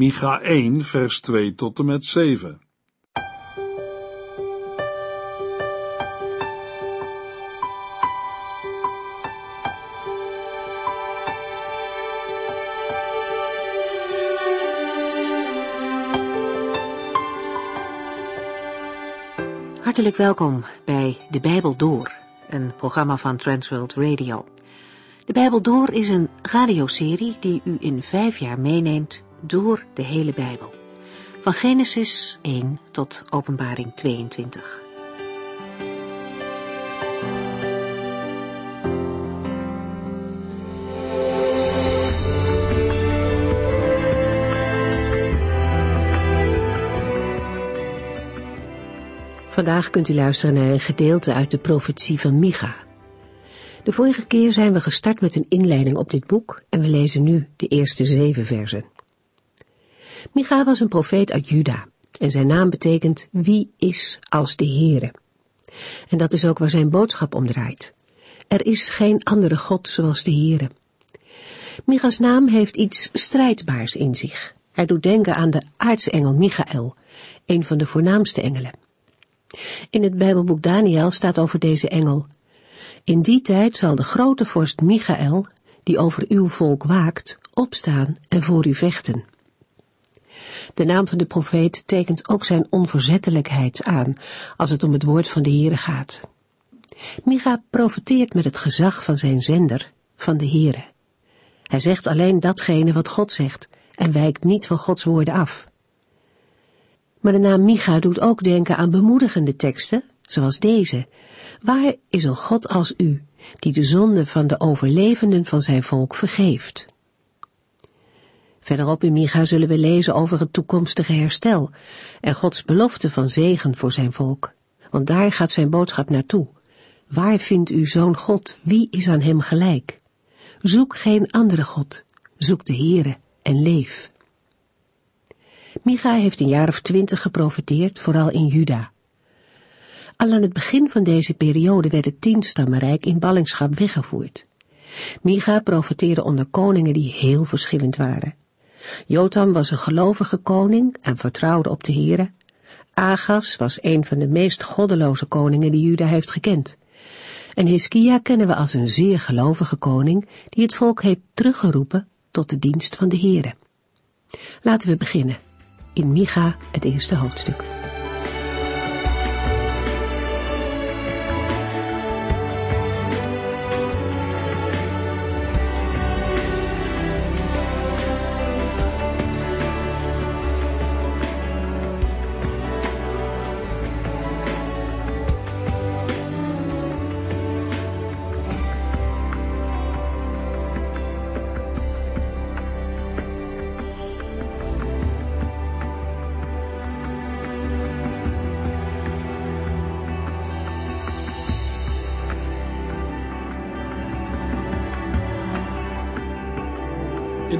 Micha 1, vers 2 tot en met 7. Hartelijk welkom bij De Bijbel Door, een programma van Transworld Radio. De Bijbel Door is een radioserie die u in vijf jaar meeneemt door de hele Bijbel. Van Genesis 1 tot Openbaring 22. Vandaag kunt u luisteren naar een gedeelte uit de profetie van Micha. De vorige keer zijn we gestart met een inleiding op dit boek en we lezen nu de eerste zeven versen. Micha was een profeet uit Juda en zijn naam betekent wie is als de Heere. En dat is ook waar zijn boodschap om draait. Er is geen andere God zoals de Heere. Micha's naam heeft iets strijdbaars in zich. Hij doet denken aan de aartsengel Michael, een van de voornaamste engelen. In het Bijbelboek Daniel staat over deze engel. In die tijd zal de grote vorst Michael, die over uw volk waakt, opstaan en voor u vechten. De naam van de profeet tekent ook zijn onverzettelijkheid aan als het om het woord van de Heere gaat. Micha profeteert met het gezag van zijn zender, van de Heere. Hij zegt alleen datgene wat God zegt en wijkt niet van Gods woorden af. Maar de naam Micha doet ook denken aan bemoedigende teksten, zoals deze. Waar is een God als u, die de zonde van de overlevenden van zijn volk vergeeft? Verderop in Micha zullen we lezen over het toekomstige herstel en Gods belofte van zegen voor zijn volk. Want daar gaat zijn boodschap naartoe. Waar vindt u zo'n God? Wie is aan hem gelijk? Zoek geen andere God. Zoek de Heere en leef. Micha heeft een jaar of twintig geprofiteerd, vooral in Juda. Al aan het begin van deze periode werd het tienstammenrijk in ballingschap weggevoerd. Micha profeteerde onder koningen die heel verschillend waren. Jotam was een gelovige koning en vertrouwde op de Here. Agas was een van de meest goddeloze koningen die Juda heeft gekend. En Hiskia kennen we als een zeer gelovige koning die het volk heeft teruggeroepen tot de dienst van de Here. Laten we beginnen in Micha het eerste hoofdstuk.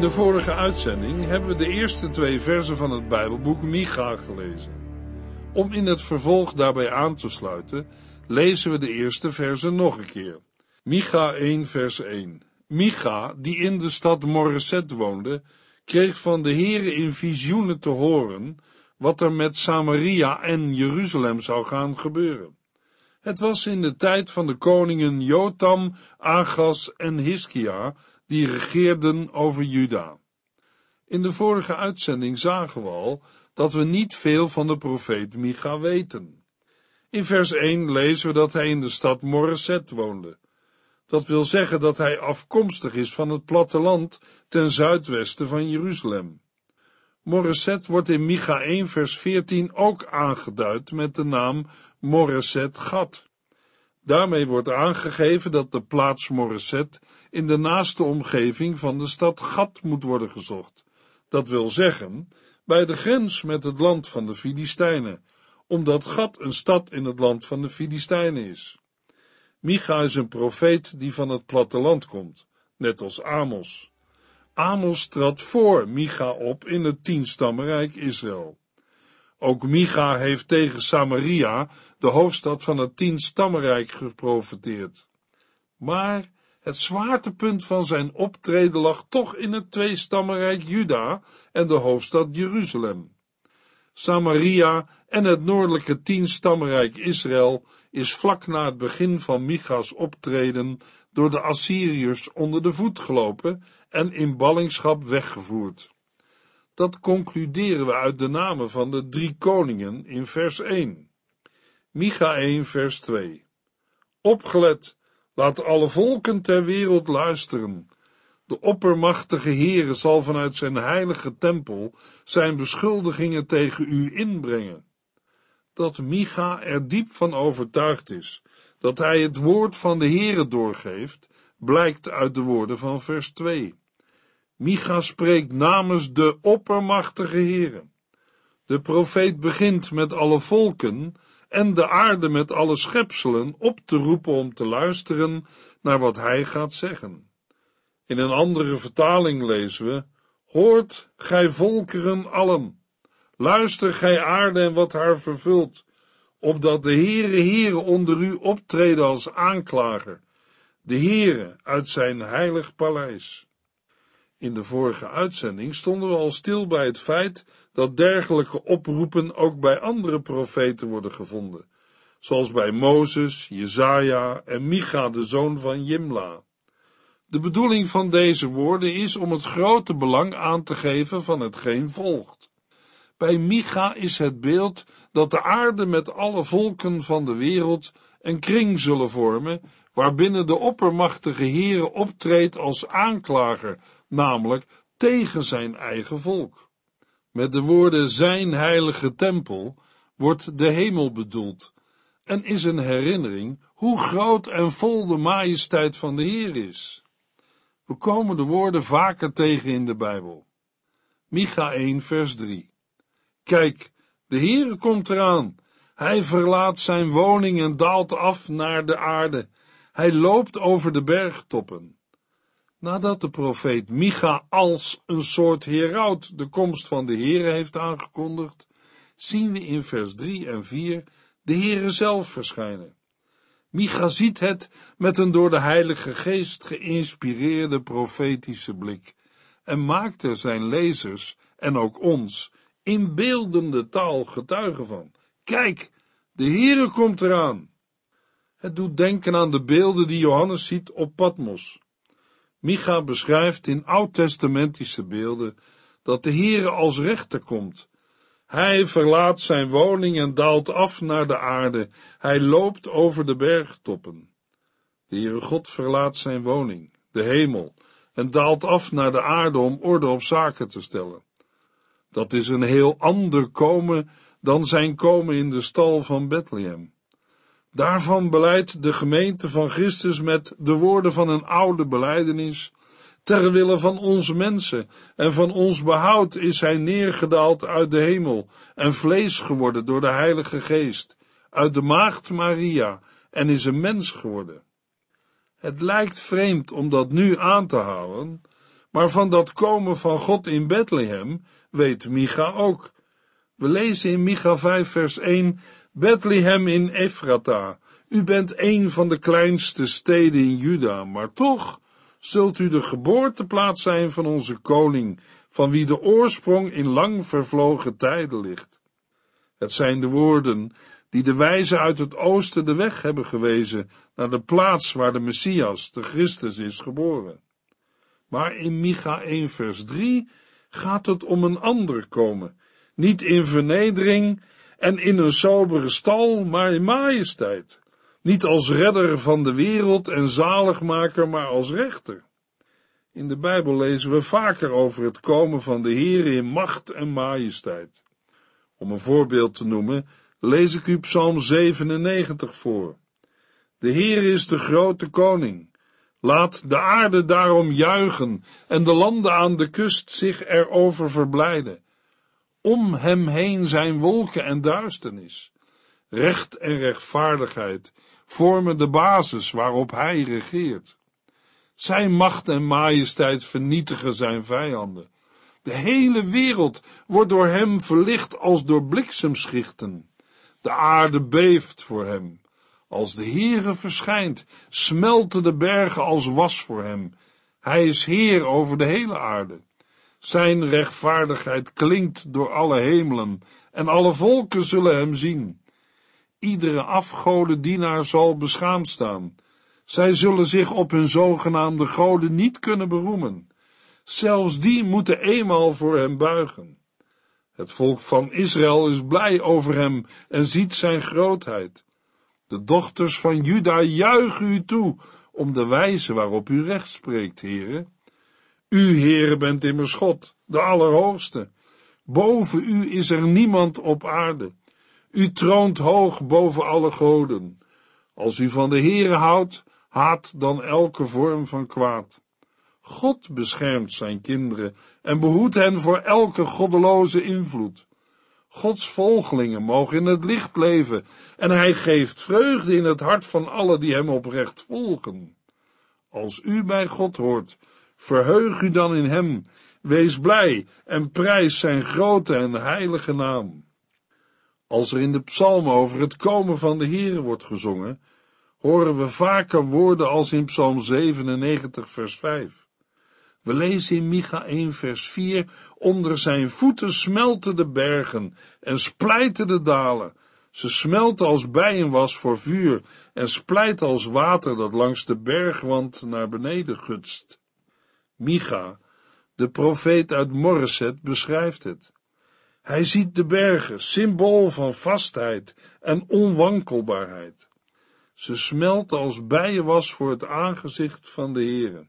In de vorige uitzending hebben we de eerste twee versen van het Bijbelboek Micha gelezen. Om in het vervolg daarbij aan te sluiten, lezen we de eerste versen nog een keer. Micha 1 vers 1 Micha, die in de stad Moreset woonde, kreeg van de Heere in visioenen te horen wat er met Samaria en Jeruzalem zou gaan gebeuren. Het was in de tijd van de koningen Jotam, Agas en Hiskia die regeerden over Juda. In de vorige uitzending zagen we al dat we niet veel van de profeet Micha weten. In vers 1 lezen we dat hij in de stad Moreset woonde. Dat wil zeggen dat hij afkomstig is van het platteland ten zuidwesten van Jeruzalem. Moreset wordt in Micha 1 vers 14 ook aangeduid met de naam Moreset Gad. Daarmee wordt aangegeven dat de plaats Moreset in de naaste omgeving van de stad Gat moet worden gezocht. Dat wil zeggen, bij de grens met het land van de Filistijnen, omdat Gat een stad in het land van de Filistijnen is. Micha is een profeet die van het platteland komt, net als Amos. Amos trad voor Micha op in het tienstammenrijk Israël. Ook Micha heeft tegen Samaria, de hoofdstad van het tienstammenrijk, geprofeteerd. Maar Het zwaartepunt van zijn optreden lag toch in het tweestammenrijk Juda en de hoofdstad Jeruzalem. Samaria en het noordelijke tienstammenrijk Israël is vlak na het begin van Micha's optreden door de Assyriërs onder de voet gelopen en in ballingschap weggevoerd. Dat concluderen we uit de namen van de drie koningen in vers 1. Micha 1 vers 2. Opgelet, laat alle volken ter wereld luisteren. De oppermachtige Heere zal vanuit zijn heilige tempel zijn beschuldigingen tegen u inbrengen. Dat Micha er diep van overtuigd is dat hij het woord van de Heere doorgeeft, blijkt uit de woorden van vers 2. Micha spreekt namens de oppermachtige Heere. De profeet begint met alle volken en de aarde met alle schepselen op te roepen om te luisteren naar wat hij gaat zeggen. In een andere vertaling lezen we: Hoort, gij volkeren allen, luister, gij aarde en wat haar vervult, opdat de Heere Heere onder u optreden als aanklager, de Heere uit zijn heilig paleis. In de vorige uitzending stonden we al stil bij het feit dat dergelijke oproepen ook bij andere profeten worden gevonden, zoals bij Mozes, Jezaja en Micha, de zoon van Jimla. De bedoeling van deze woorden is om het grote belang aan te geven van hetgeen volgt. Bij Micha is het beeld dat de aarde met alle volken van de wereld een kring zullen vormen, waarbinnen de oppermachtige Heere optreedt als aanklager, namelijk tegen zijn eigen volk. Met de woorden zijn heilige tempel wordt de hemel bedoeld en is een herinnering hoe groot en vol de majesteit van de Heer is. We komen de woorden vaker tegen in de Bijbel. Micha 1 vers 3 Kijk, de Heere komt eraan. Hij verlaat zijn woning en daalt af naar de aarde. Hij loopt over de bergtoppen. Nadat de profeet Micha als een soort heraut de komst van de Heere heeft aangekondigd, zien we in vers 3 en 4 de Heere zelf verschijnen. Micha ziet het met een door de Heilige Geest geïnspireerde profetische blik en maakt er zijn lezers en ook ons in beeldende taal getuigen van. Kijk, de Heere komt eraan. Het doet denken aan de beelden die Johannes ziet op Patmos. Micha beschrijft in oud-testamentische beelden dat de Heere als rechter komt. Hij verlaat zijn woning en daalt af naar de aarde. Hij loopt over de bergtoppen. De Heere God verlaat zijn woning, de hemel, en daalt af naar de aarde om orde op zaken te stellen. Dat is een heel ander komen dan zijn komen in de stal van Bethlehem. Daarvan beleidt de gemeente van Christus met de woorden van een oude beleidenis. Ter wille van onze mensen en van ons behoud is hij neergedaald uit de hemel en vlees geworden door de Heilige Geest, uit de maagd Maria en is een mens geworden. Het lijkt vreemd om dat nu aan te halen, maar van dat komen van God in Bethlehem weet Micha ook. We lezen in Micha 5 vers 1 Bethlehem in Ephrata, u bent een van de kleinste steden in Juda, maar toch zult u de geboorteplaats zijn van onze koning, van wie de oorsprong in lang vervlogen tijden ligt. Het zijn de woorden die de wijzen uit het oosten de weg hebben gewezen naar de plaats waar de Messias, de Christus, is geboren. Maar in Micha 1 vers 3 gaat het om een ander komen, niet in vernedering en in een sobere stal, maar in majesteit. Niet als redder van de wereld en zaligmaker, maar als rechter. In de Bijbel lezen we vaker over het komen van de Heer in macht en majesteit. Om een voorbeeld te noemen, lees ik u Psalm 97 voor. De Heer is de grote koning. Laat de aarde daarom juichen en de landen aan de kust zich erover verblijden. Om hem heen zijn wolken en duisternis. Recht en rechtvaardigheid vormen de basis waarop hij regeert. Zijn macht en majesteit vernietigen zijn vijanden. De hele wereld wordt door hem verlicht als door bliksemschichten. De aarde beeft voor hem. Als de Heere verschijnt, smelten de bergen als was voor hem. Hij is Heer over de hele aarde. Zijn rechtvaardigheid klinkt door alle hemelen en alle volken zullen hem zien. Iedere afgodendienaar zal beschaamd staan. Zij zullen zich op hun zogenaamde goden niet kunnen beroemen. Zelfs die moeten eenmaal voor hem buigen. Het volk van Israël is blij over hem en ziet zijn grootheid. De dochters van Juda juichen u toe om de wijze waarop u recht spreekt, heren. U, heren, bent immers God, de Allerhoogste. Boven u is er niemand op aarde. U troont hoog boven alle goden. Als u van de Heere houdt, haat dan elke vorm van kwaad. God beschermt zijn kinderen en behoedt hen voor elke goddeloze invloed. Gods volgelingen mogen in het licht leven en hij geeft vreugde in het hart van alle die hem oprecht volgen. Als u bij God hoort, verheug u dan in hem, wees blij en prijs zijn grote en heilige naam. Als er in de psalmen over het komen van de Heere wordt gezongen, horen we vaker woorden als in Psalm 97 vers 5. We lezen in Micha 1 vers 4, onder zijn voeten smelten de bergen en splijten de dalen. Ze smelten als bijenwas voor vuur en splijten als water dat langs de bergwand naar beneden gutst. Micha, de profeet uit Morreset, beschrijft het. Hij ziet de bergen, symbool van vastheid en onwankelbaarheid. Ze smelten als bijenwas voor het aangezicht van de Heere.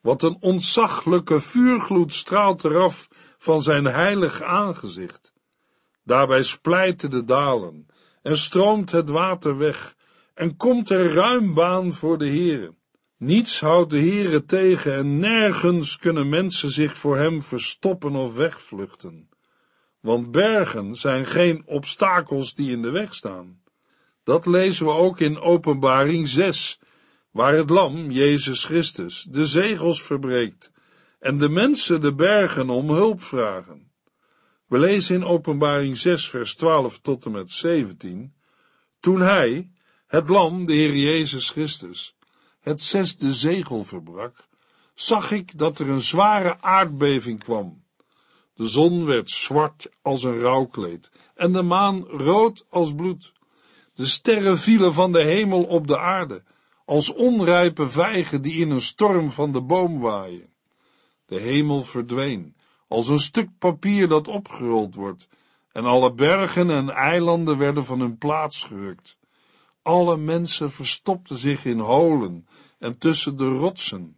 Wat een ontzaglijke vuurgloed straalt eraf van zijn heilig aangezicht. Daarbij splijten de dalen en stroomt het water weg en komt er ruim baan voor de Heere. Niets houdt de Heere tegen en nergens kunnen mensen zich voor hem verstoppen of wegvluchten. Want bergen zijn geen obstakels die in de weg staan. Dat lezen we ook in Openbaring 6, waar het lam, Jezus Christus, de zegels verbreekt en de mensen de bergen om hulp vragen. We lezen in Openbaring 6, vers 12 tot en met 17, toen hij, het lam, de Heer Jezus Christus, het zesde zegel verbrak, zag ik dat er een zware aardbeving kwam. De zon werd zwart als een rouwkleed en de maan rood als bloed. De sterren vielen van de hemel op de aarde, als onrijpe vijgen die in een storm van de boom waaien. De hemel verdween, als een stuk papier dat opgerold wordt, en alle bergen en eilanden werden van hun plaats gerukt. Alle mensen verstopten zich in holen en tussen de rotsen.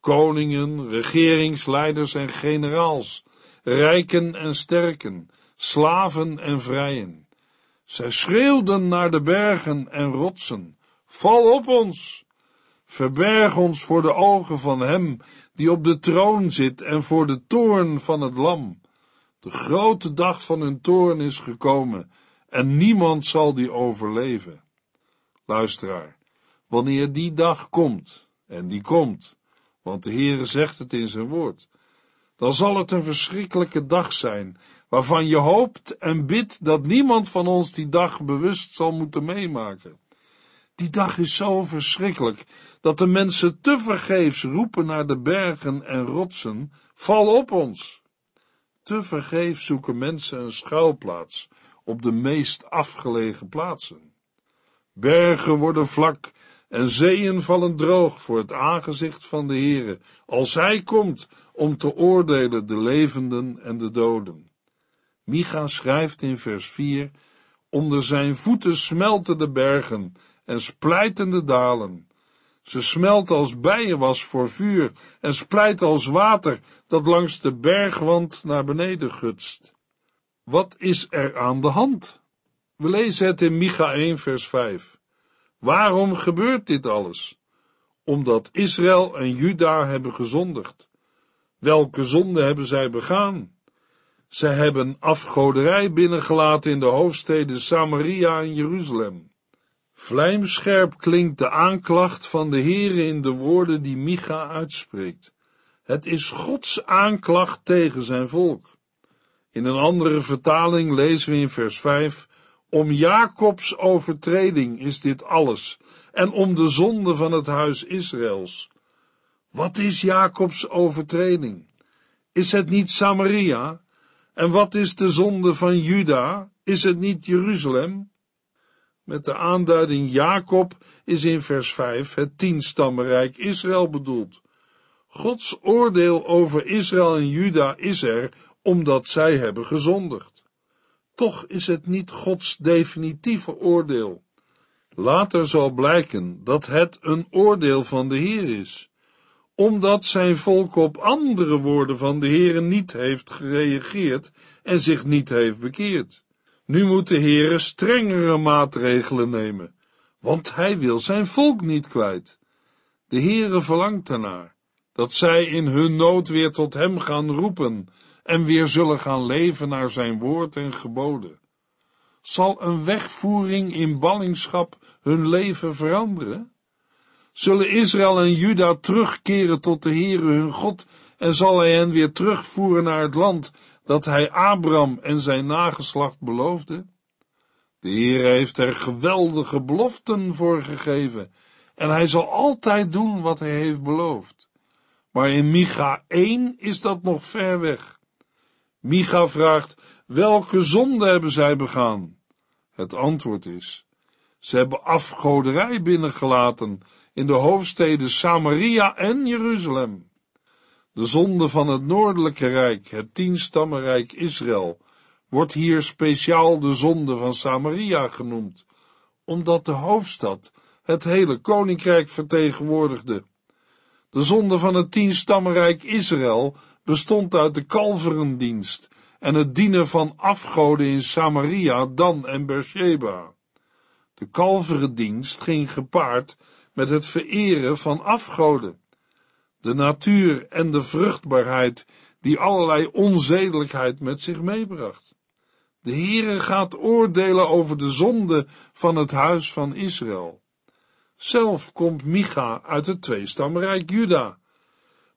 Koningen, regeringsleiders en generaals, rijken en sterken, slaven en vrijen. Zij schreeuwden naar de bergen en rotsen, val op ons! Verberg ons voor de ogen van hem die op de troon zit en voor de toorn van het lam. De grote dag van hun toorn is gekomen en niemand zal die overleven. Luisteraar, wanneer die dag komt, en die komt, want de Heere zegt het in zijn woord, dan zal het een verschrikkelijke dag zijn, waarvan je hoopt en bidt dat niemand van ons die dag bewust zal moeten meemaken. Die dag is zo verschrikkelijk dat de mensen tevergeefs roepen naar de bergen en rotsen: val op ons. Tevergeefs zoeken mensen een schuilplaats op de meest afgelegen plaatsen. Bergen worden vlak en zeeën vallen droog voor het aangezicht van de Heere, als hij komt om te oordelen de levenden en de doden. Micha schrijft in vers 4, onder zijn voeten smelten de bergen en splijten de dalen. Ze smelten als bijenwas voor vuur en splijten als water dat langs de bergwand naar beneden gutst. Wat is er aan de hand? We lezen het in Micha 1 vers 5. Waarom gebeurt dit alles? Omdat Israël en Juda hebben gezondigd. Welke zonde hebben zij begaan? Zij hebben afgoderij binnengelaten in de hoofdsteden Samaria en Jeruzalem. Vlijmscherp klinkt de aanklacht van de Heere in de woorden die Micha uitspreekt. Het is Gods aanklacht tegen zijn volk. In een andere vertaling lezen we in vers 5, Om Jacobs overtreding is dit alles, en om de zonde van het huis Israëls. Wat is Jacobs overtreding? Is het niet Samaria? En wat is de zonde van Juda? Is het niet Jeruzalem? Met de aanduiding Jacob is in vers 5 het tienstammenrijk Israël bedoeld. Gods oordeel over Israël en Juda is er omdat zij hebben gezondigd. Toch is het niet Gods definitieve oordeel. Later zal blijken dat het een oordeel van de Heer is, omdat zijn volk op andere woorden van de Heer niet heeft gereageerd en zich niet heeft bekeerd. Nu moet de Heer strengere maatregelen nemen, want hij wil zijn volk niet kwijt. De Heere verlangt ernaar dat zij in hun nood weer tot hem gaan roepen en weer zullen gaan leven naar zijn woord en geboden. Zal een wegvoering in ballingschap hun leven veranderen? Zullen Israël en Juda terugkeren tot de Heere hun God en zal hij hen weer terugvoeren naar het land dat hij Abraham en zijn nageslacht beloofde? De Heer heeft er geweldige beloften voor gegeven en hij zal altijd doen wat hij heeft beloofd. Maar in Micha 1 is dat nog ver weg. Micha vraagt, welke zonde hebben zij begaan? Het antwoord is, ze hebben afgoderij binnengelaten in de hoofdsteden Samaria en Jeruzalem. De zonde van het noordelijke rijk, het tienstammenrijk Israël, wordt hier speciaal de zonde van Samaria genoemd, omdat de hoofdstad het hele koninkrijk vertegenwoordigde. De zonde van het tienstammenrijk Israël bestond uit de kalverendienst en het dienen van afgoden in Samaria, Dan en Beersheba. De kalverendienst ging gepaard met het vereren van afgoden. De natuur en de vruchtbaarheid die allerlei onzedelijkheid met zich meebracht. De Heere gaat oordelen over de zonde van het huis van Israël. Zelf komt Micha uit het tweestamrijk Juda.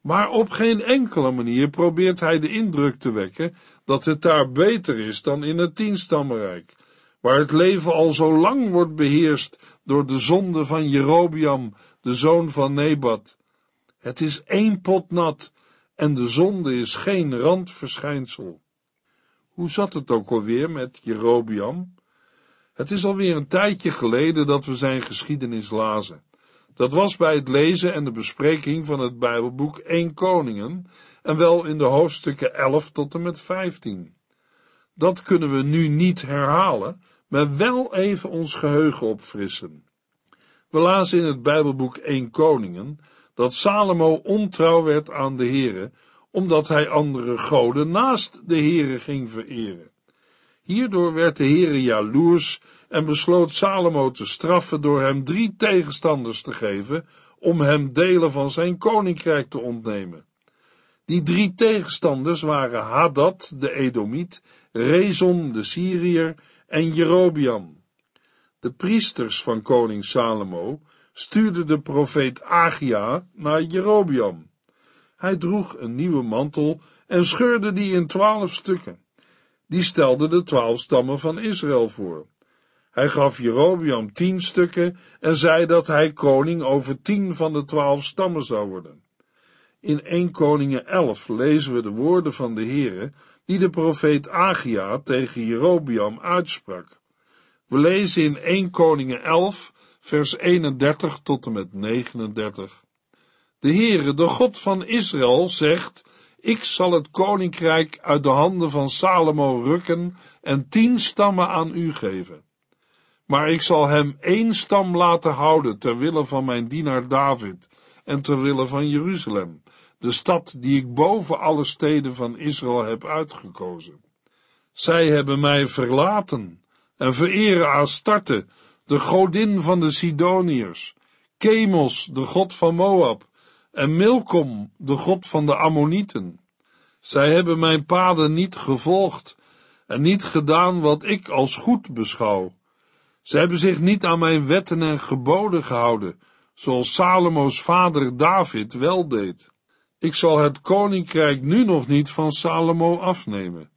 Maar op geen enkele manier probeert hij de indruk te wekken dat het daar beter is dan in het tienstammenrijk, waar het leven al zo lang wordt beheerst door de zonde van Jerobiam, de zoon van Nebat. Het is één pot nat en de zonde is geen randverschijnsel. Hoe zat het ook alweer met Jerobiam? Het is alweer een tijdje geleden dat we zijn geschiedenis lazen. Dat was bij het lezen en de bespreking van het Bijbelboek 1 Koningen en wel in de hoofdstukken 11 tot en met 15. Dat kunnen we nu niet herhalen, maar wel even ons geheugen opfrissen. We lazen in het Bijbelboek 1 Koningen dat Salomo ontrouw werd aan de Here, omdat hij andere goden naast de Here ging vereren. Hierdoor werd de Heere jaloers en besloot Salomo te straffen door hem drie tegenstanders te geven om hem delen van zijn koninkrijk te ontnemen. Die drie tegenstanders waren Hadad, de Edomiet, Rezon, de Syriër en Jerobiam. De priesters van koning Salomo stuurden de profeet Agia naar Jerobiam. Hij droeg een nieuwe mantel en scheurde die in twaalf stukken die stelde de twaalf stammen van Israël voor. Hij gaf Jerobiam tien stukken en zei dat hij koning over tien van de twaalf stammen zou worden. In 1 Koningen 11 lezen we de woorden van de Heere die de profeet Agia tegen Jerobiam uitsprak. We lezen in 1 Koningen 11 vers 31 tot en met 39. De Heere, de God van Israël, zegt ik zal het koninkrijk uit de handen van Salomo rukken en tien stammen aan u geven. Maar ik zal hem één stam laten houden ter wille van mijn dienaar David en ter wille van Jeruzalem, de stad die ik boven alle steden van Israël heb uitgekozen. Zij hebben mij verlaten en vereren Astarte, de godin van de Sidoniërs, Chemos, de god van Moab, en Milkom, de god van de Ammonieten. Zij hebben mijn paden niet gevolgd en niet gedaan wat ik als goed beschouw. Zij hebben zich niet aan mijn wetten en geboden gehouden, zoals Salomo's vader David wel deed. Ik zal het koninkrijk nu nog niet van Salomo afnemen,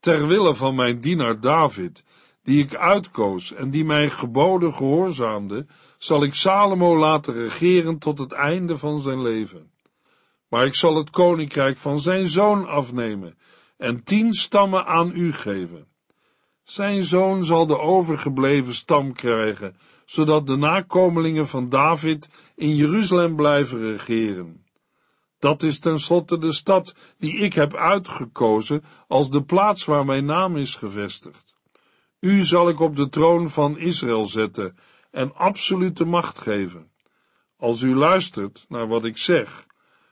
ter wille van mijn dienaar David, die ik uitkoos en die mijn geboden gehoorzaamde, zal ik Salomo laten regeren tot het einde van zijn leven. Maar ik zal het koninkrijk van zijn zoon afnemen en tien stammen aan u geven. Zijn zoon zal de overgebleven stam krijgen, zodat de nakomelingen van David in Jeruzalem blijven regeren. Dat is tenslotte de stad die ik heb uitgekozen als de plaats waar mijn naam is gevestigd. U zal ik op de troon van Israël zetten en absolute macht geven. Als u luistert naar wat ik zeg,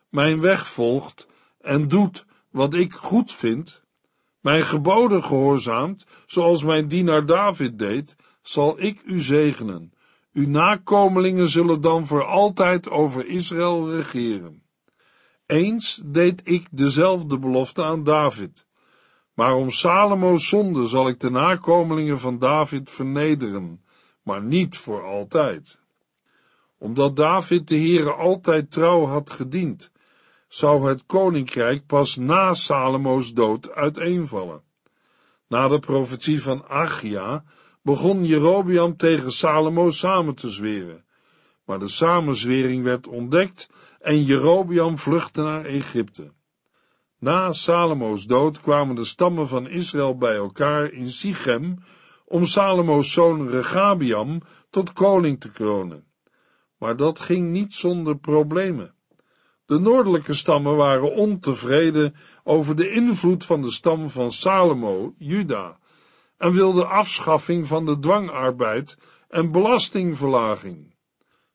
mijn weg volgt en doet wat ik goed vind, mijn geboden gehoorzaamt, zoals mijn dienaar David deed, zal ik u zegenen. Uw nakomelingen zullen dan voor altijd over Israël regeren. Eens deed ik dezelfde belofte aan David. Maar om Salomo's zonde zal ik de nakomelingen van David vernederen, maar niet voor altijd. Omdat David de Heere altijd trouw had gediend, zou het koninkrijk pas na Salomo's dood uiteenvallen. Na de profetie van Achia begon Jerobiam tegen Salomo samen te zweren. Maar de samenzwering werd ontdekt en Jerobiam vluchtte naar Egypte. Na Salomo's dood kwamen de stammen van Israël bij elkaar in Sichem om Salomo's zoon Regabiam tot koning te kronen. Maar dat ging niet zonder problemen. De noordelijke stammen waren ontevreden over de invloed van de stam van Salomo, Juda, en wilden afschaffing van de dwangarbeid en belastingverlaging.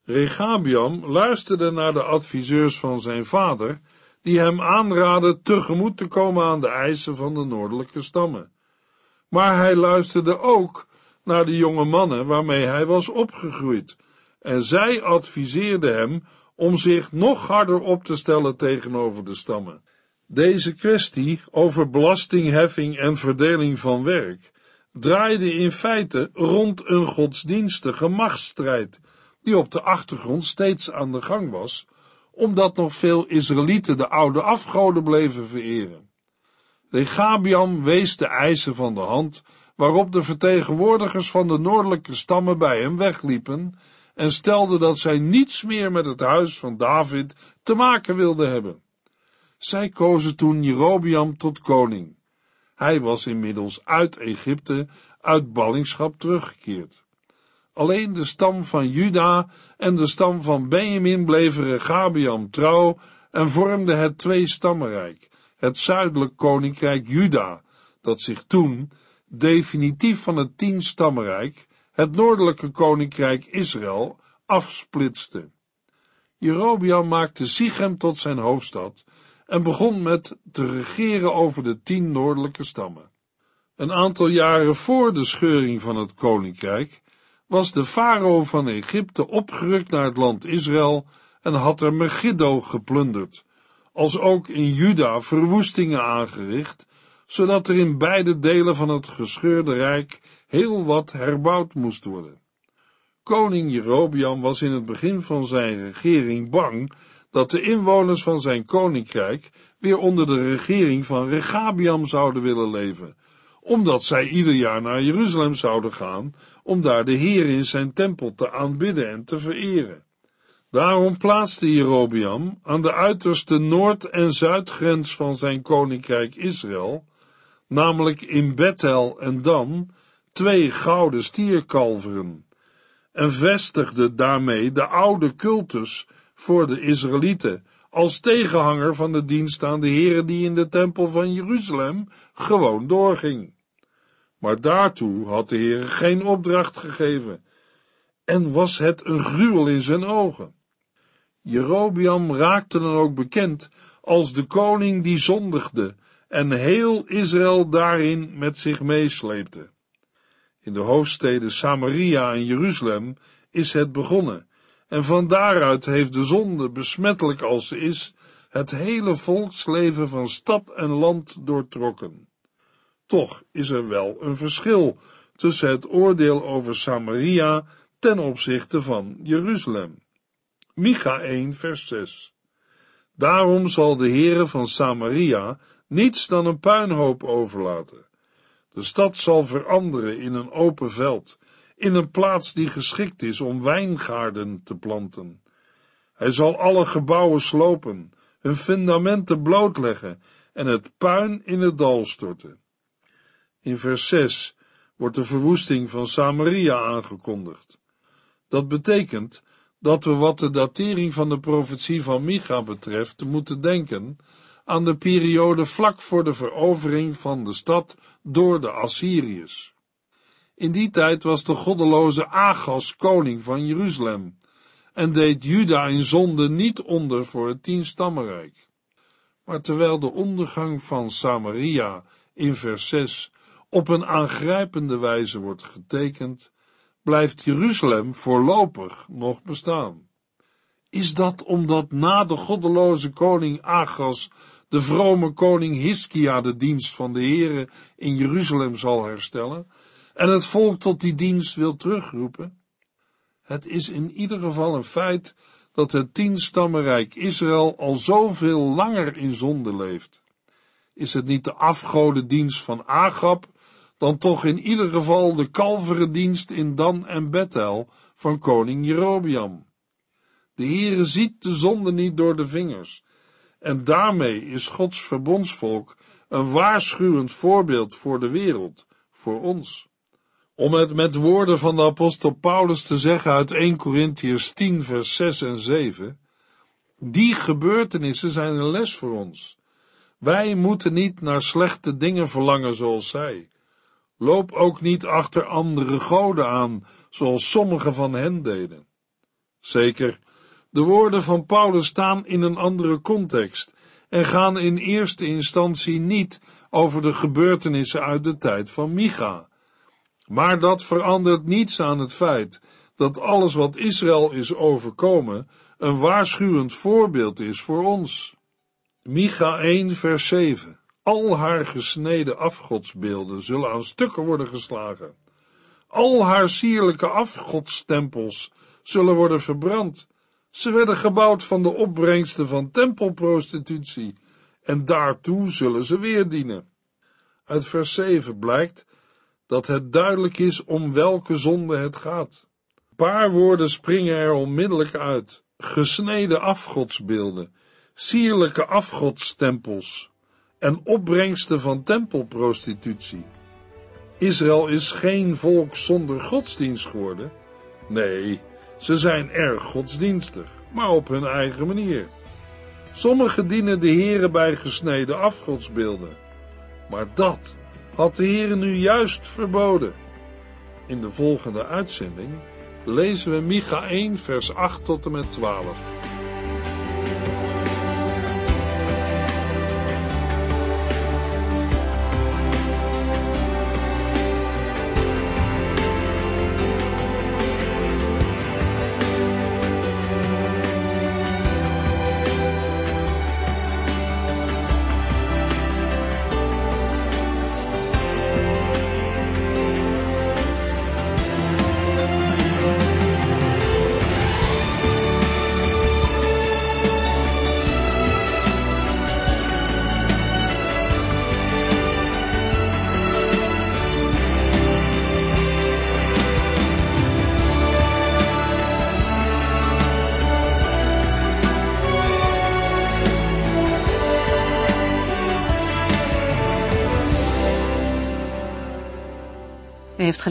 Regabiam luisterde naar de adviseurs van zijn vader, die hem aanraden tegemoet te komen aan de eisen van de noordelijke stammen. Maar hij luisterde ook naar de jonge mannen waarmee hij was opgegroeid, en zij adviseerden hem om zich nog harder op te stellen tegenover de stammen. Deze kwestie over belastingheffing en verdeling van werk draaide in feite rond een godsdienstige machtsstrijd, die op de achtergrond steeds aan de gang was, omdat nog veel Israëlieten de oude afgoden bleven vereren. Regabiam wees de eisen van de hand, waarop de vertegenwoordigers van de noordelijke stammen bij hem wegliepen en stelde dat zij niets meer met het huis van David te maken wilden hebben. Zij kozen toen Jerobiam tot koning. Hij was inmiddels uit Egypte, uit ballingschap teruggekeerd. Alleen de stam van Juda en de stam van Benjamin bleven Regabiam trouw en vormden het twee-stammenrijk, het zuidelijk koninkrijk Juda, dat zich toen definitief van het tien-stammenrijk het noordelijke koninkrijk Israël afsplitste. Jerobiam maakte Sichem tot zijn hoofdstad en begon met te regeren over de tien noordelijke stammen. Een aantal jaren voor de scheuring van het koninkrijk was de farao van Egypte opgerukt naar het land Israël en had er Megiddo geplunderd, als ook in Juda verwoestingen aangericht, zodat er in beide delen van het gescheurde rijk heel wat herbouwd moest worden. Koning Jerobiam was in het begin van zijn regering bang dat de inwoners van zijn koninkrijk weer onder de regering van Regabiam zouden willen leven, omdat zij ieder jaar naar Jeruzalem zouden gaan om daar de Heer in zijn tempel te aanbidden en te vereren. Daarom plaatste Jerobiam aan de uiterste noord- en zuidgrens van zijn koninkrijk Israël, namelijk in Bethel en Dan, twee gouden stierkalveren en vestigde daarmee de oude cultus voor de Israëlieten als tegenhanger van de dienst aan de Heere die in de tempel van Jeruzalem gewoon doorging. Maar daartoe had de Heere geen opdracht gegeven en was het een gruwel in zijn ogen. Jerobiam raakte dan ook bekend als de koning die zondigde en heel Israël daarin met zich meesleepte. In de hoofdsteden Samaria en Jeruzalem is het begonnen, en van daaruit heeft de zonde, besmettelijk als ze is, het hele volksleven van stad en land doortrokken. Toch is er wel een verschil tussen het oordeel over Samaria ten opzichte van Jeruzalem. Micha 1 vers 6 Daarom zal de Heere van Samaria niets dan een puinhoop overlaten De stad zal veranderen in een open veld, in een plaats die geschikt is om wijngaarden te planten. Hij zal alle gebouwen slopen, hun fundamenten blootleggen en het puin in het dal storten. In vers 6 wordt de verwoesting van Samaria aangekondigd. Dat betekent dat we wat de datering van de profetie van Micha betreft moeten denken aan de periode vlak voor de verovering van de stad door de Assyriërs. In die tijd was de goddeloze Agas koning van Jeruzalem en deed Juda in zonde niet onder voor het tienstammenrijk. Maar terwijl de ondergang van Samaria in vers 6 op een aangrijpende wijze wordt getekend, blijft Jeruzalem voorlopig nog bestaan. Is dat omdat na de goddeloze koning Agas de vrome koning Hiskia de dienst van de Heere in Jeruzalem zal herstellen en het volk tot die dienst wil terugroepen? Het is in ieder geval een feit dat het tienstammenrijk Israël al zoveel langer in zonde leeft. Is het niet de afgodendienst van Agab, dan toch in ieder geval de kalverendienst in Dan en Bethel van koning Jerobiam. De Heere ziet de zonde niet door de vingers, en daarmee is Gods verbondsvolk een waarschuwend voorbeeld voor de wereld, voor ons. Om het met woorden van de apostel Paulus te zeggen uit 1 Corinthiërs 10 vers 6 en 7, die gebeurtenissen zijn een les voor ons. Wij moeten niet naar slechte dingen verlangen zoals zij. Loop ook niet achter andere goden aan, zoals sommigen van hen deden. Zeker, de woorden van Paulus staan in een andere context en gaan in eerste instantie niet over de gebeurtenissen uit de tijd van Micha. Maar dat verandert niets aan het feit dat alles wat Israël is overkomen een waarschuwend voorbeeld is voor ons. Micha 1 vers 7 Al haar gesneden afgodsbeelden zullen aan stukken worden geslagen. Al haar sierlijke afgodstempels zullen worden verbrand. Ze werden gebouwd van de opbrengsten van tempelprostitutie en daartoe zullen ze weer dienen. Uit vers 7 blijkt dat het duidelijk is om welke zonde het gaat. Een paar woorden springen er onmiddellijk uit. Gesneden afgodsbeelden, sierlijke afgodstempels en opbrengsten van tempelprostitutie. Israël is geen volk zonder godsdienst geworden. Nee, ze zijn erg godsdienstig, maar op hun eigen manier. Sommigen dienen de heren bij gesneden afgodsbeelden. Maar dat had de Heer nu juist verboden. In de volgende uitzending lezen we Micha 1 vers 8 tot en met 12.